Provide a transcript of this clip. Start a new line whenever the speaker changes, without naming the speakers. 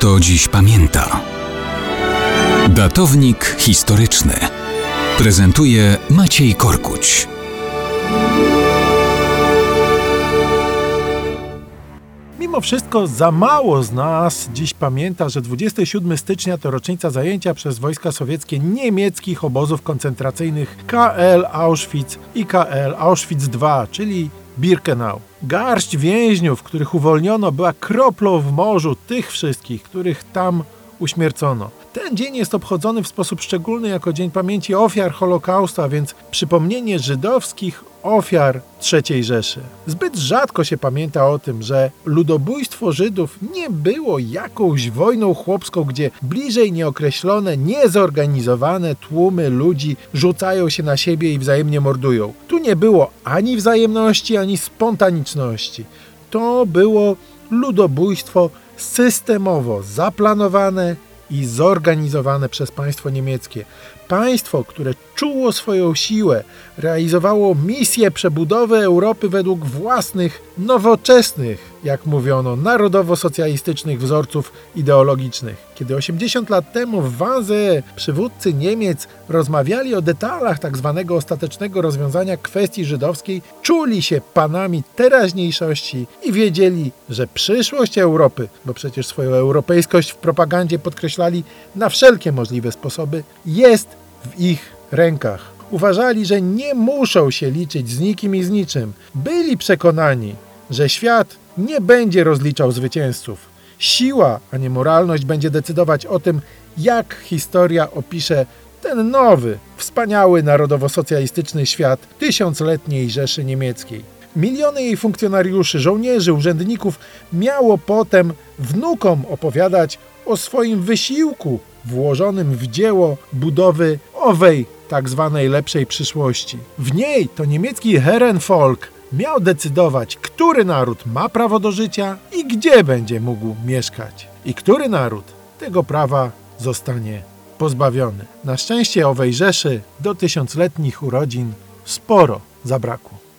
kto dziś pamięta. Datownik historyczny prezentuje Maciej Korkuć.
Mimo wszystko za mało z nas dziś pamięta, że 27 stycznia to rocznica zajęcia przez wojska sowieckie niemieckich obozów koncentracyjnych KL Auschwitz i KL Auschwitz II, czyli Birkenau. Garść więźniów, których uwolniono, była kroplą w morzu tych wszystkich, których tam uśmiercono. Ten dzień jest obchodzony w sposób szczególny jako Dzień Pamięci Ofiar Holokaustu, a więc przypomnienie żydowskich ofiar III Rzeszy. Zbyt rzadko się pamięta o tym, że ludobójstwo Żydów nie było jakąś wojną chłopską, gdzie bliżej nieokreślone, niezorganizowane tłumy ludzi rzucają się na siebie i wzajemnie mordują. Tu nie było ani wzajemności, ani spontaniczności. To było ludobójstwo systemowo zaplanowane i zorganizowane przez państwo niemieckie. Państwo, które czuło swoją siłę, realizowało misję przebudowy Europy według własnych, nowoczesnych, jak mówiono, narodowo-socjalistycznych wzorców ideologicznych. Kiedy 80 lat temu w Wannsee przywódcy Niemiec rozmawiali o detalach tzw. Tak ostatecznego rozwiązania kwestii żydowskiej, czuli się panami teraźniejszości i wiedzieli, że przyszłość Europy, bo przecież swoją europejskość w propagandzie podkreślali na wszelkie możliwe sposoby, jest w ich rękach. Uważali, że nie muszą się liczyć z nikim i z niczym. Byli przekonani, że świat nie będzie rozliczał zwycięzców. Siła, a nie moralność będzie decydować o tym, jak historia opisze ten nowy, wspaniały narodowo-socjalistyczny świat tysiącletniej Rzeszy Niemieckiej. Miliony jej funkcjonariuszy, żołnierzy, urzędników miało potem wnukom opowiadać o swoim wysiłku włożonym w dzieło budowy owej tak zwanej lepszej przyszłości. W niej to niemiecki Herrenvolk miał decydować, który naród ma prawo do życia i gdzie będzie mógł mieszkać. I który naród tego prawa zostanie pozbawiony. Na szczęście owej Rzeszy do tysiącletnich urodzin sporo zabrakło.